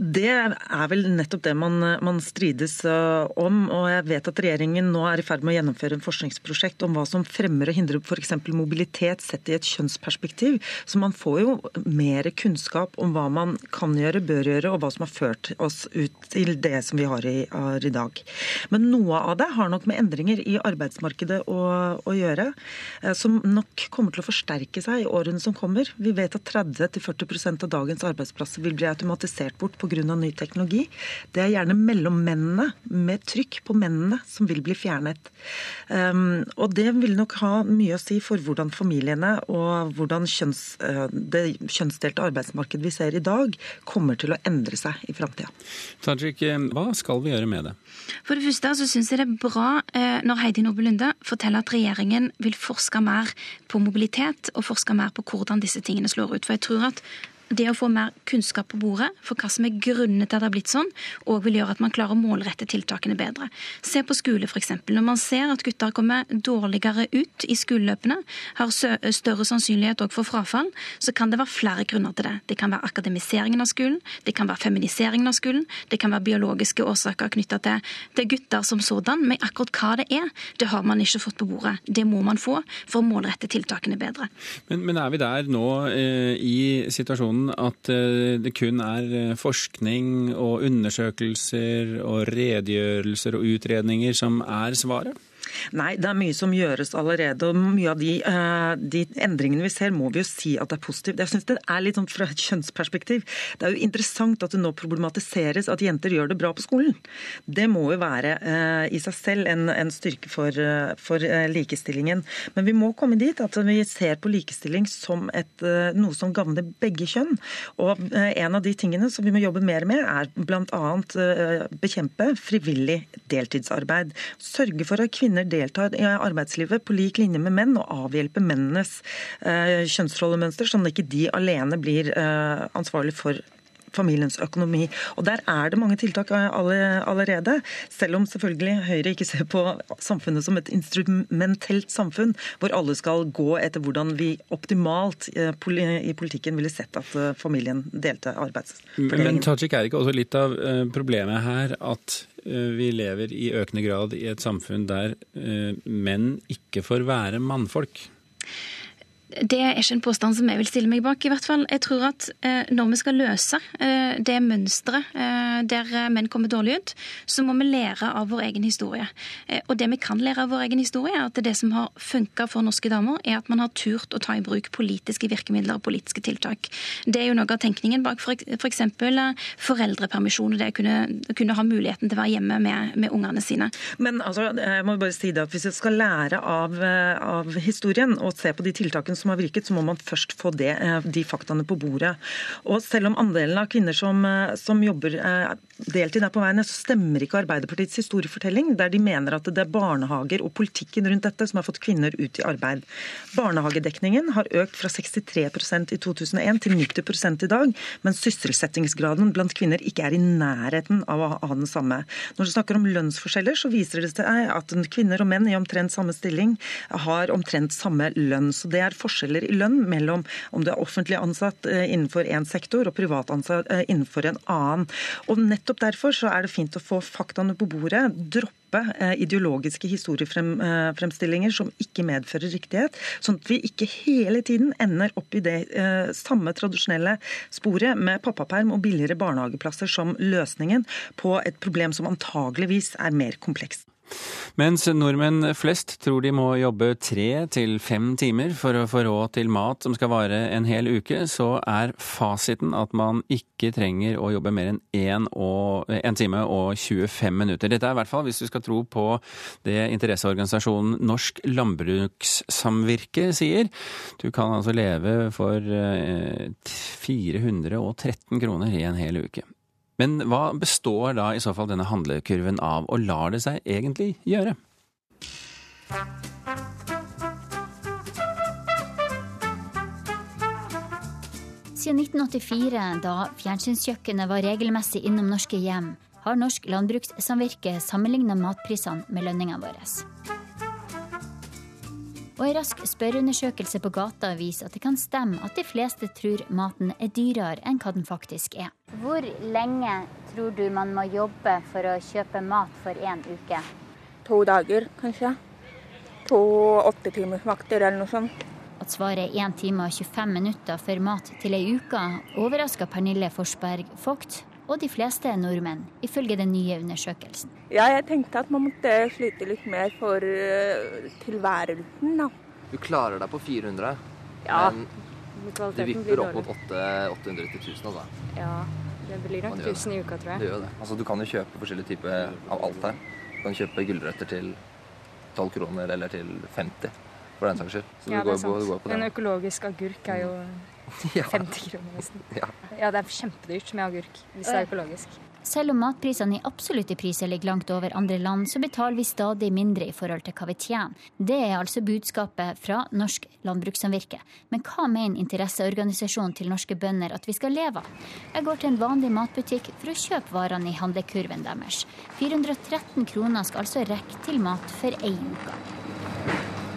Det er vel nettopp det man, man, strides eh, om. og Jeg vet at regjeringen nå er i ferd med å gjennomføre en forskningsprosjekt om hva som fremmer og hindrer f.eks. mobilitet sett i et kjønnsperspektiv. Så man får jo mer kunnskap om hva man kan gjøre, bør gjøre, og hva som har ført oss ut til det som vi har i, har i dag. Men noe av det har nok med endringer i arbeidsmarkedet å, å gjøre, eh, som nok kommer til å forsterke seg i årene som kommer. Vi vet at 30-40% av dagens arbeidsplasser vil bli automatisert bort pga. ny teknologi. Det er gjerne mellom mennene, med trykk på mennene, som vil bli fjernet. Um, og det vil nok ha mye å si for hvordan familiene og hvordan kjønns, uh, det kjønnsdelte arbeidsmarkedet vi ser i dag, kommer til å endre seg i framtida. Tajik, eh, hva skal vi gjøre med det? For det første så syns jeg det er bra eh, når Heidi Nordby Lunde forteller at regjeringen vil forske mer på mobilitet og forske mer på hvordan disse tingene slår ut. For jeg tror at det å få mer kunnskap på bordet for hva som er grunnene til at det har blitt sånn, òg vil gjøre at man klarer å målrette tiltakene bedre. Se på skole, f.eks. Når man ser at gutter kommer dårligere ut i skoleløpene, har større sannsynlighet òg for frafall, så kan det være flere grunner til det. Det kan være akademiseringen av skolen, det kan være feminiseringen av skolen, det kan være biologiske årsaker knytta til, til gutter som sådan, men akkurat hva det er, det har man ikke fått på bordet. Det må man få for å målrette tiltakene bedre. Men, men er vi der nå eh, i situasjonen sånn at eh, det kun er eh, forskning og undersøkelser og redegjørelser og utredninger som er svaret? Nei, det er mye som gjøres allerede. og Mye av de, uh, de, endringene vi ser, må vi jo si at det er positivt. Jeg synes det er litt sånn fra et kjønnsperspektiv. Det er jo interessant at det nå problematiseres at jenter gjør det bra på skolen. Det må jo være uh, i seg selv en, en styrke for, uh, for likestillingen. Men vi må komme dit at vi ser på likestilling som et, noe som gagner begge kjønn. Og en av de tingene som vi må jobbe mer med, er bl.a. bekjempe frivillig deltidsarbeid. Sørge for at kvinner deltar i arbeidslivet på lik linje med menn, og avhjelpe mennenes eh, kjønnsrollemønster, sånn at ikke de alene blir eh, ansvarlig for familiens økonomi. Og Der er det mange tiltak allerede, selv om selvfølgelig Høyre ikke ser på samfunnet som et instrumentelt samfunn, hvor alle skal gå etter hvordan vi optimalt eh, i politikken ville sett at familien delte arbeidsfordelingen. Men Tajik, er ikke også litt av problemet her at Eh, vi lever i økende grad i et samfunn der eh, menn ikke får være mannfolk. Det er ikke en påstand som jeg vil stille meg bak. i hvert fall. Jeg tror at eh, Når vi skal løse eh, det mønsteret eh, der menn kommer dårlig ut, så må vi lære av vår egen historie. Og det vi kan lære av vår egen historie, er at det som har funka for norske damer, er at man har turt å ta i bruk politiske virkemidler og politiske tiltak. Det er jo noe av tenkningen bak f.eks. For foreldrepermisjon og det å kunne, kunne, ha muligheten til å være hjemme med, med ungene sine. Men altså, jeg må bare si det at hvis vi skal lære av, av historien og se på de tiltakene som har virket, så må man først få det, eh, de faktaene på bordet. Og selv om andelen av kvinner som, eh, som jobber eh, deltid er på vei så stemmer ikke Arbeiderpartiets historiefortelling, der de mener at det er barnehager og politikken rundt dette som har fått kvinner ut i arbeid. Barnehagedekningen har økt fra 63% i 2001 til 90 i dag, mens sysselsettingsgraden blant kvinner ikke er i nærheten av å ha den samme. Når du snakker om lønnsforskjeller, så viser det seg at kvinner og menn i omtrent samme stilling har omtrent samme lønn. Så det er forskjeller i lønn mellom om du er offentlig ansatt eh, innenfor én sektor og privat ansatt eh, innenfor en annen. Og nettopp derfor så er det fint å få faktaene på bordet. droppe eh, ideologiske historiefremstillinger som ikke medfører riktighet, sånn at vi ikke hele tiden ender opp i det samme tradisjonelle sporet med pappaperm og billigere barnehageplasser som løsningen på et problem som antageligvis er mer komplekst. Mens nordmenn flest tror de må jobbe tre til fem timer for å få råd til mat som skal vare en hel uke, så er fasiten at man ikke trenger å jobbe mer enn én time og 25 minutter. Dette er i hvert fall hvis du skal tro på det interesseorganisasjonen Norsk Landbrukssamvirke sier. Du kan altså leve for 413 eh, kroner i en hel uke. Men hva består da i så fall denne handlekurven av, og lar det seg egentlig gjøre? Siden 1984, da fjernsynskjøkkenet var regelmessig innom norske hjem, har Norsk Landbrukssamvirke sammenligna matprisene med lønninga vår. Og en rask spørreundersøkelse på gata viser at det kan stemme at de fleste tror maten er dyrere enn hva den faktisk er. Hvor lenge tror du man må jobbe for å kjøpe mat for én uke? To dager, kanskje. To åttetimersvakter eller noe sånt. At svaret er 1 time og 25 minutter for mat til ei uke, overrasker Pernille Forsberg Vogt og de fleste er nordmenn, ifølge den nye undersøkelsen. Ja, jeg tenkte at man måtte slite litt mer for uh, tilværelsen, da. Du klarer deg på 400, ja. men du vipper opp mot 800 til 1000, altså. Ja, det blir nok 1000 i uka, tror jeg. Det gjør det. Altså, du kan jo kjøpe forskjellige typer av alt her. Du kan kjøpe gulrøtter til 12 kroner eller til 50, for den saks skyld. Så ja, det er sant. En økologisk agurk er jo Ja. 50 kroner nesten. Ja. ja. det er kjempedyrt med agurk hvis det er økologisk. Selv om matprisene i absolutte priser ligger langt over andre land, så betaler vi stadig mindre i forhold til hva vi tjener. Det er altså budskapet fra Norsk Landbrukssamvirke. Men hva mener interesseorganisasjonen til norske bønder at vi skal leve av? Jeg går til en vanlig matbutikk for å kjøpe varene i handlekurven deres. 413 kroner skal altså rekke til mat for én uke.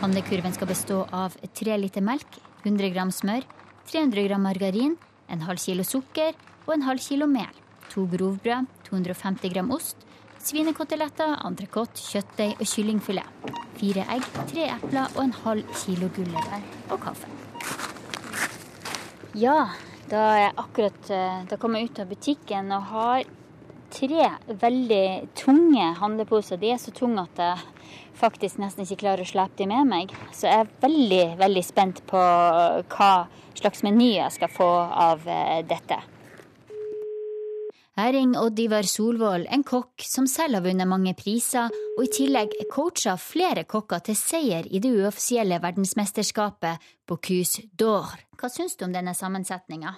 Handlekurven skal bestå av tre liter melk, 100 gram smør, 300 gram margarin, en halv kilo sukker og en halv kilo mel. To grovbrød, 250 gram ost, svinekoteletter, entrecôte, kjøttdeig og kyllingfilet. Fire egg, tre epler og en halv kilo gulrøtter og kaffe. Ja, da er jeg akkurat eh, Da kom jeg ut av butikken og har tre veldig tunge handleposer. De er så tunge at jeg faktisk nesten ikke klarer å slepe de med meg. Så jeg er veldig, veldig spent på hva slags meny jeg skal få av eh, dette. Her ringer Odd Ivar Solvold, en kokk som selv har vunnet mange priser, og i tillegg coacha flere kokker til seier i det uoffisielle verdensmesterskapet på Cus d'Or. Hva syns du om denne sammensetninga?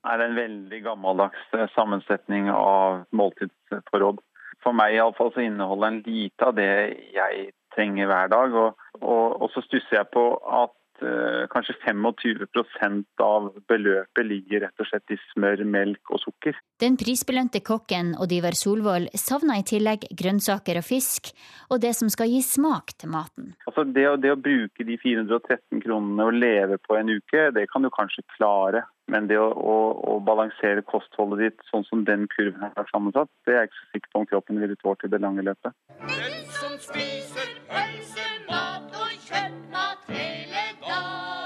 Det er en veldig gammeldags eh, sammensetning av måltidsforråd for meg iallfall så inneholder den lite av det jeg trenger hver dag. Og, og, og så stusser jeg på at uh, kanskje 25% av beløpet ligger rett og slett i smør, melk og sukker. Den prisbelønte kokken Odiver Solvoll savner i tillegg grønnsaker og fisk, og det som skal gi smak til maten. Altså det, det å bruke de 413 kronene og leve på en uke, det kan du kanskje klare. Men det å, å, å, balansere kostholdet ditt sånn som den kurven er sammensatt, det er jeg ikke så sikker på om kroppen ville tålt i det lange løpet. Den som spiser pølsemat og kjøttmat hele dagen,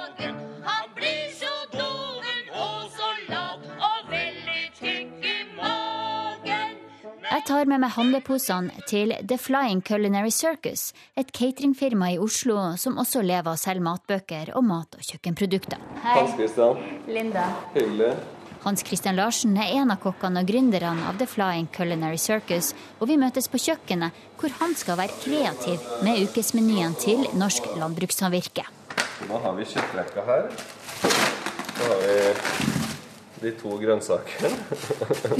Jeg tar med meg handleposene til The Flying Culinary Circus, et cateringfirma i Oslo som også lever av å selge matbøker og mat- og kjøkkenprodukter. Hei. Hans Christian. Linda. Hyggelig. Hans Christian Larsen er en av kokkene og gründerne av The Flying Culinary Circus, og vi møtes på kjøkkenet, hvor han skal være kreativ med ukesmenyen til Norsk Landbrukssamvirke. Nå har vi kjøttrekka her. Så har vi de to grønnsakene.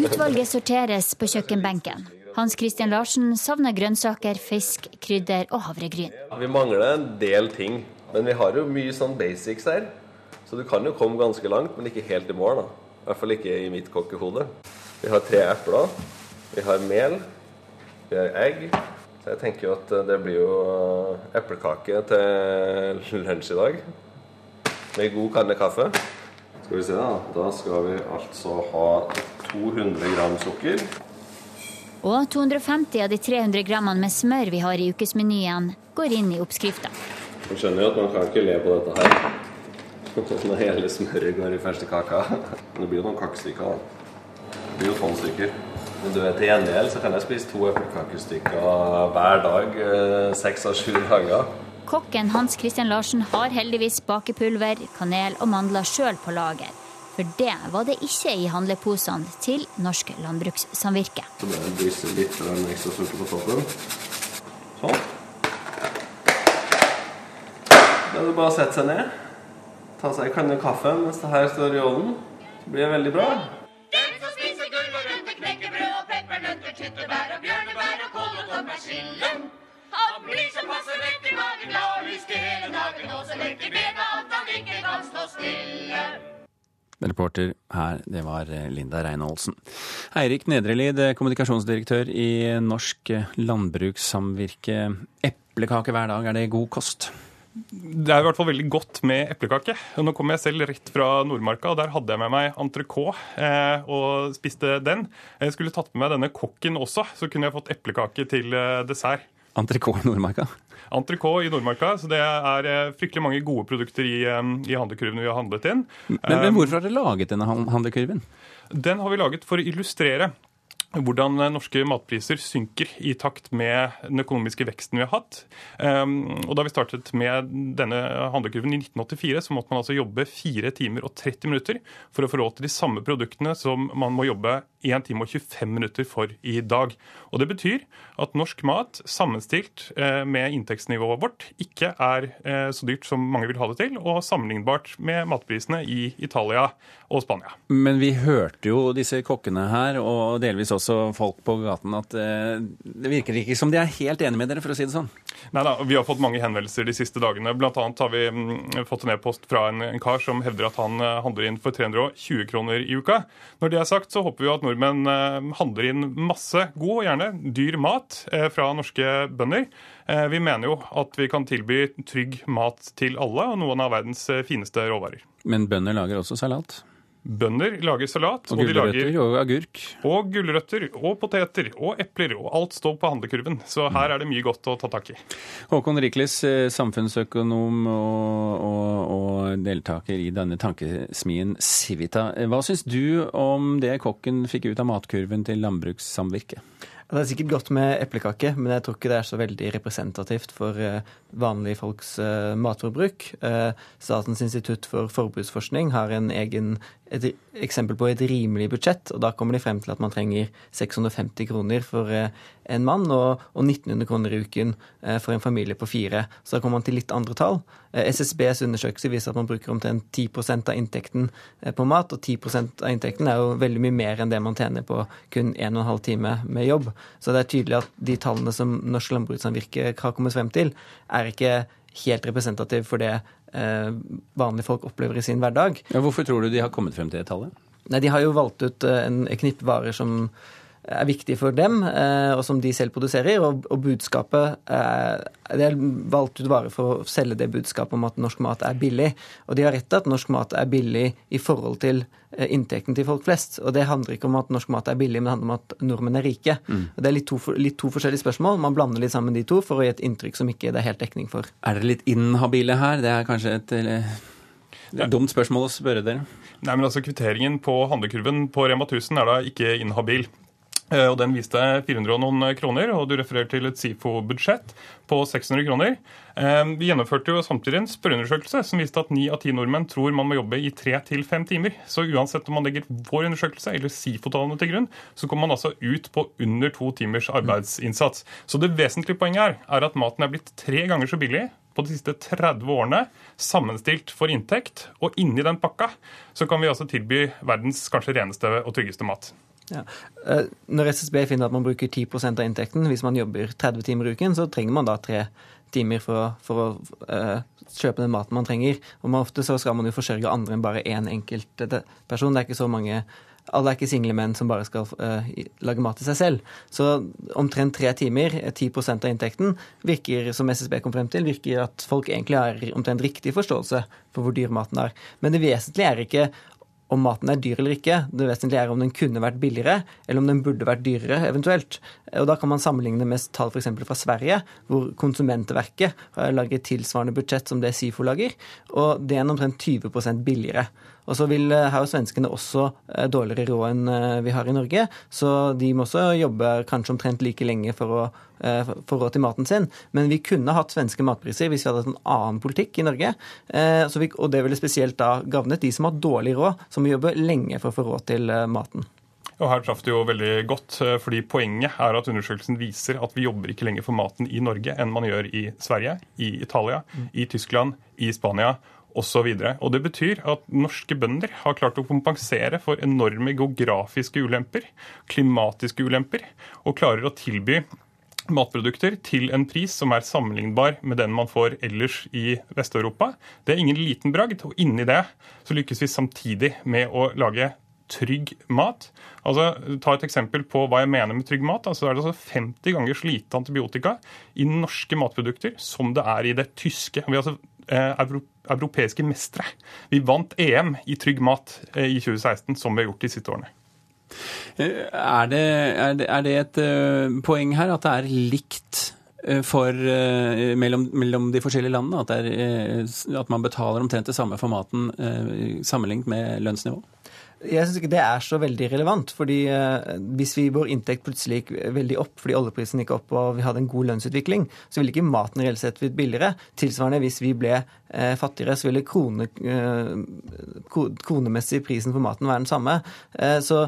Utvalget sorteres på kjøkkenbenken. Hans Christian Larsen savner grønnsaker, fisk, krydder og havregryn. Vi mangler en del ting, men vi har jo mye sånn basics her. Så du kan jo komme ganske langt, men ikke helt i mål. da. I hvert fall ikke i mitt kokkehode. Vi har tre epler. Vi har mel. Vi har egg. Så jeg tenker jo at det blir jo eplekake til lunsj i dag. Med god kanne kaffe. Skal vi se, da. Da skal vi altså ha 200 gram sukker. Og 250 av de 300 grammene med smør vi har i ukesmenyen, går inn i oppskrifta. Man skjønner jo at man kan ikke le på dette her. Når hele smøret går i første kaka. Men det blir jo noen kakestykker, da. Det blir jo tolv stykker. Men du vet, til gjengjeld så kan jeg spise to eplekakestykker hver dag eh, seks av sju dager. Kokken Hans Christian Larsen har heldigvis bakepulver, kanel og mandler sjøl på lager. For det var det ikke i handleposene til Norsk Landbrukssamvirke. Så bare drysse litt ekstra sukker på toppen. Sånn. Da er det bare å sette seg ned, ta seg en kanne kaffe mens det her står i ovnen. Så blir det veldig bra. Blir så passe i magen, lystig hele dagen, og så lett i bena at han ikke kan stå stille. Reporter her, det var Linda Reinholdsen. Eirik Nedrelid, kommunikasjonsdirektør i Norsk landbrukssamvirke. Eplekake hver dag, er det god kost? Det er i hvert fall veldig godt med eplekake. Nå kommer jeg selv rett fra Nordmarka, og der hadde jeg med meg entrecôte eh, og spiste den. Jeg skulle tatt med meg denne kokken også, så kunne jeg fått eplekake til eh, dessert. Entrecôte i Nordmarka? Entrecôte i Nordmarka. Så det er eh, fryktelig mange gode produkter i, eh, i handlekurven vi har handlet inn. Men, men hvorfor har dere laget denne handlekurven? Den har vi laget for å illustrere hvordan norske matpriser synker i takt med den økonomiske veksten vi har hatt. Ehm, og Da vi startet med denne handlekurven i 1984, så måtte man altså jobbe 4 timer og 30 minutter for å få råd til de samme produktene som man må jobbe 1 time og 25 minutter for i dag. Og Det betyr at norsk mat sammenstilt eh, med inntektsnivået vårt ikke er eh, så dyrt som mange vil ha det til, og sammenlignbart med matprisene i Italia og Spania. Men vi hørte jo disse kokkene her, og delvis også folk på gaten, at eh, det virker ikke som de er helt enige med dere, for å si det sånn. Nei da, vi har fått mange henvendelser de siste dagene. Blant annet har vi mm, fått en e-post fra en, en, kar som hevder at han handler inn for 320 kroner i uka. Når det er sagt, så håper vi at nordmenn handler inn masse god og gjerne dyr mat eh, fra norske bønder. Eh, vi mener jo at vi kan tilby trygg mat til alle, og noen av verdens eh, fineste råvarer. Men bønder lager også salat? Bønder lager salat. Og gulrøtter og, og agurk. Og gulrøtter og poteter og epler. Og alt står på handlekurven. Så her er det mye godt å ta tak i. Håkon Riklis, samfunnsøkonom og, og, og deltaker i denne tankesmien Civita. Hva syns du om det kokken fikk ut av matkurven til landbrukssamvirket? Det er sikkert godt med eplekake, men jeg tror ikke det er så veldig representativt for eh, vanlige folks uh, matforbruk. Uh, Statens institutt for forbruksforskning har en egen, et eksempel på et rimelig budsjett, og da kommer de frem til at man trenger 650 kroner for en mann og, og, 1900 kroner i uken for en familie på fire. Så da kommer man til litt andre tall. SSBs undersøkelse viser at man bruker omtrent 10% av inntekten på mat, og 10% av inntekten er jo veldig mye mer enn det man tjener på kun 1 12 time med jobb. Så det er tydelig at de tallene som Norsk Landbrukssamvirke har kommet frem til, er ikke helt representativ for det eh, vanlige folk opplever i sin hverdag. Ja, hvorfor tror du de har kommet frem til det tallet? Nei, De har jo valgt ut eh, en knippe varer som er viktig for dem, eh, og som de selv produserer. Og, og budskapet er, valgt ut varer for å selge det budskapet om at norsk mat er billig. Og de har rett til at norsk mat er billig i forhold til eh, inntekten til folk flest. Og det handler ikke om at norsk mat er billig, men det handler om at nordmenn er rike. Mm. Det er litt to, litt to, forskjellige spørsmål. Man blander litt sammen de to for å gi et inntrykk som ikke det er helt dekning for. Er dere litt inhabile her? Det er kanskje et det er dumt spørsmål å spørre dere. Nei, men altså Kvitteringen på handlekurven på Rema 1000 er da ikke inhabil. Eh, og Den viste 400 og noen kroner, og du refererer til et SIFO-budsjett på 600 kroner. Eh, vi gjennomførte jo samtidig en spørreundersøkelse som viste at ni av ti nordmenn tror man må jobbe i tre til fem timer. Så uansett om man legger vår undersøkelse eller SIFO-tallene til grunn, så kommer man altså ut på under to timers arbeidsinnsats. Så det vesentlige poenget her er at maten er blitt tre ganger så billig på de siste 30 årene, sammenstilt for inntekt. Og inni den pakka så kan vi altså tilby verdens kanskje reneste og tryggeste mat. Ja. Eh, når SSB finner at man bruker 10% av inntekten hvis man jobber 30 timer i uken, så trenger man da tre timer for å, for å uh, kjøpe den maten man trenger. Og ofte så skal man jo forsørge andre enn bare én enkelt person. Det er ikke så mange alle er ikke single menn som bare skal uh, lage mat til seg selv. Så omtrent tre timer, 10% av inntekten, virker, som SSB kom frem til, virker at folk egentlig har omtrent riktig forståelse for hvor dyr maten er. Men det vesentlige er ikke om maten er dyr eller ikke. Det vesentlige er om den kunne vært billigere, eller om den burde vært dyrere, eventuelt. Og Da kan man sammenligne med tall f.eks. fra Sverige, hvor Konsumentverket lager tilsvarende budsjett som det SIFO lager, og det er omtrent 20% billigere. Og så vil eh, her svenskene også eh, dårligere råd enn eh, vi har i Norge, så de må også jobbe kanskje omtrent like lenge for å få råd til maten sin. Men vi kunne hatt svenske matpriser hvis vi hadde hatt en annen politikk i Norge. Vi, og det ville spesielt da gavnet de som har dårlig råd, som må jobbe lenge for å få råd til maten. Og Her traff det jo veldig godt, fordi Poenget er at undersøkelsen viser at vi jobber ikke lenger for maten i Norge enn man gjør i Sverige, i Italia, i Tyskland, i Spania osv. Det betyr at norske bønder har klart å kompensere for enorme geografiske ulemper, klimatiske ulemper, og klarer å tilby matprodukter til en pris som er sammenlignbar med den man får ellers i Vest-Europa. Det er ingen liten bragd. Og inni det så lykkes vi samtidig med å lage trygg mat. Altså, ta et eksempel på hva jeg mener med trygg mat. Altså, er det altså 50 ganger så lite antibiotika i norske matprodukter som det er i det tyske. Vi er altså eh, europeiske mestere. Vi vant EM i trygg mat eh, i 2016, som vi har gjort de siste årene. Eh, er det, er det, er det et uh, poeng her at det er likt for, mellom, mellom, de forskjellige landene? At, er, at, man betaler omtrent det samme for maten sammenlignet med lønnsnivå? Jeg syns ikke det er så veldig relevant. fordi eh, Hvis vi vår inntekt plutselig gikk veldig opp fordi oljeprisen gikk opp og vi hadde en god lønnsutvikling, så ville ikke maten reelt sett blitt billigere. Tilsvarende hvis vi ble eh, fattigere, så ville krone, eh, kronemessig prisen på maten være den samme. Så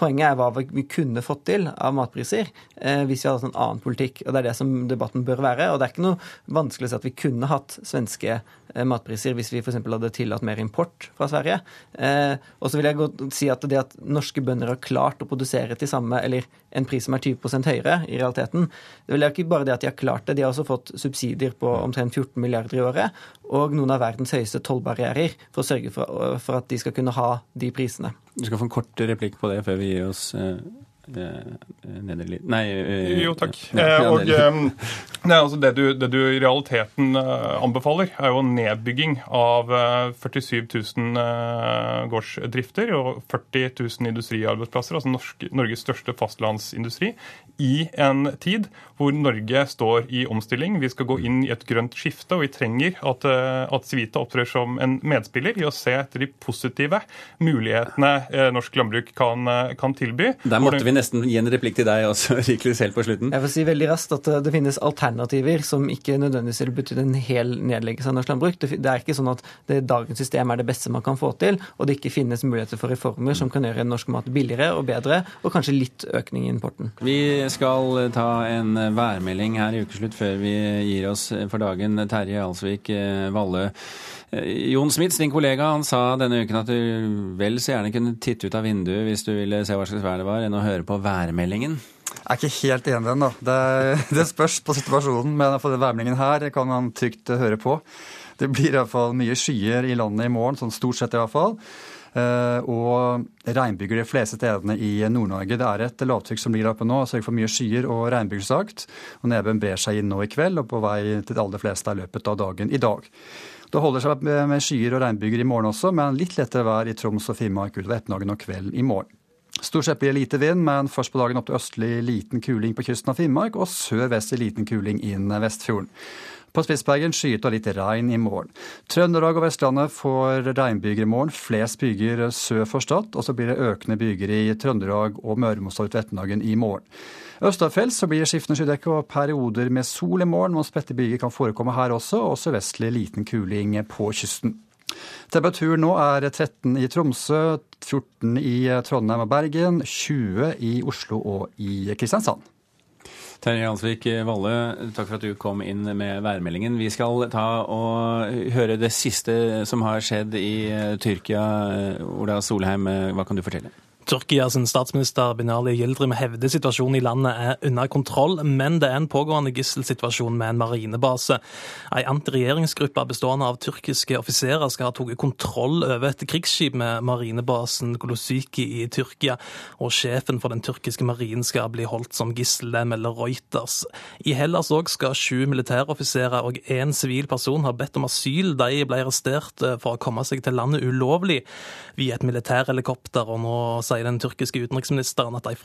poenget er hva vi kunne fått til av matpriser hvis vi hadde hatt en annen politikk. og Det er det som debatten bør være. og Det er ikke noe vanskelig å si at vi kunne hatt svenske matpriser hvis vi f.eks. hadde tillatt mer import fra Sverige. og så vil jeg godt si at det at norske bønder har klart å produsere til samme, eller en pris som er 20% høyere i realiteten, det er ikke bare det at de har klart det, de har også fått subsidier på omtrent 14 milliarder i året, og noen av verdens høyeste tollbarrierer for å sørge for, at de skal kunne ha de prisene. Du skal få en kort replikk på det før vi gir oss. Eh, Nederli... Nei øh, Jo, takk. Ja, og nei, altså det, du, det, du, i realiteten anbefaler, er jo nedbygging av 47 000 gårdsdrifter og 40 000 industriarbeidsplasser, altså Norges største fastlandsindustri, i en tid hvor Norge står i omstilling. Vi skal gå inn i et grønt skifte, og vi trenger at, at Civita opptrer som en medspiller i å se etter de positive mulighetene norsk landbruk kan, kan tilby. Der måtte vi nesten gi en replikk til deg også, Riklus, helt på slutten. Jeg får si veldig raskt at det finnes alternativer som ikke nødvendigvis vil bety en hel nedleggelse av norsk landbruk. Det er ikke sånn at det, dagens system er det beste man kan få til, og det ikke finnes muligheter for reformer som kan gjøre norsk mat billigere og bedre, og kanskje litt økning i importen. Vi skal ta en værmelding her i ukeslutt før vi gir oss for dagen. Terje Alsvik Valle. Jon Smits, din kollega, han sa denne uken at du vel så gjerne kunne titte ut av vinduet hvis du ville se hva slags vær det var, enn å høre på værmeldingen. Jeg er ikke helt enig i den. da. Det, det, spørs på situasjonen, men for den værmeldingen her kan man trygt høre på. Det blir iallfall mye skyer i landet i morgen, sånn stort sett i hvert fall. Og regnbyger de fleste stedene i Nord-Norge. Det er et lavtrykk som ligger oppe nå, sørger for mye skyer og regnbygersagt. Og nedbøren brer seg inn nå i kveld og på vei til de aller fleste i løpet av dagen i dag. Det holder seg med skyer og regnbyger i morgen også, men litt lettere vær i Troms og Finnmark utover ettermiddagen og kvelden i morgen. Stort sett blir det lite vind, men først på dagen opp til østlig liten kuling på kysten av Finnmark, og sør-vest i liten kuling inn Vestfjorden. På Spitsbergen skyet og litt regn i morgen. Trøndelag og Vestlandet får regnbyger i morgen, flest byger sør for Stad, og så blir det økende byger i Trøndelag og Møre og i morgen. Østafjells blir skiftende skydekke og perioder med sol i morgen, og spredte byger kan forekomme her også, og sørvestlig liten kuling på kysten. Temperaturen nå er 13 i Tromsø, 14 i Trondheim og Bergen, 20 i Oslo og i Kristiansand. Terje Hansvik Valle, takk for at du kom inn med værmeldingen. Vi skal ta og høre det siste som har skjedd i Tyrkia. Ola Solheim, hva kan du fortelle? Tyrkias statsminister Binali Yildirim hevder situasjonen i landet er under kontroll, men det er en pågående gisselsituasjon med en marinebase. En antiregjeringsgruppe bestående av tyrkiske offiserer skal ha tatt kontroll over et krigsskip med marinebasen Kolosyki i Tyrkia, og sjefen for den tyrkiske marinen skal bli holdt som gissel, melder Reuters. I Hellas òg skal sju militæroffiserer og én sivil person ha bedt om asyl. De ble arrestert for å komme seg til landet ulovlig via et militærhelikopter, og nå sier sier den tyrkiske utenriksministeren at de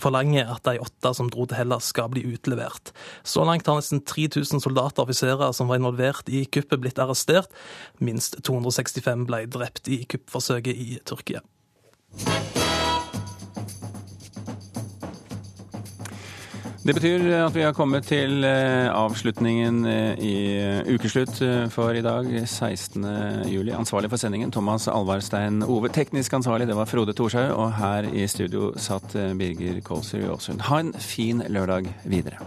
forlanger at de åtte som dro til Hellas, skal bli utlevert. Så langt har nesten 3000 soldater og offiserer som var involvert i kuppet, blitt arrestert. Minst 265 ble drept i kuppforsøket i Tyrkia. Det betyr at vi har kommet til eh, avslutningen eh, i eh, ukeslutt for i dag, 16. juli. Ansvarlig for sendingen Thomas Alvarstein Ove. Teknisk ansvarlig det var Frode Thorshaug, og her i studio satt Birger Kolsrud Aasund. Ha en fin lørdag videre.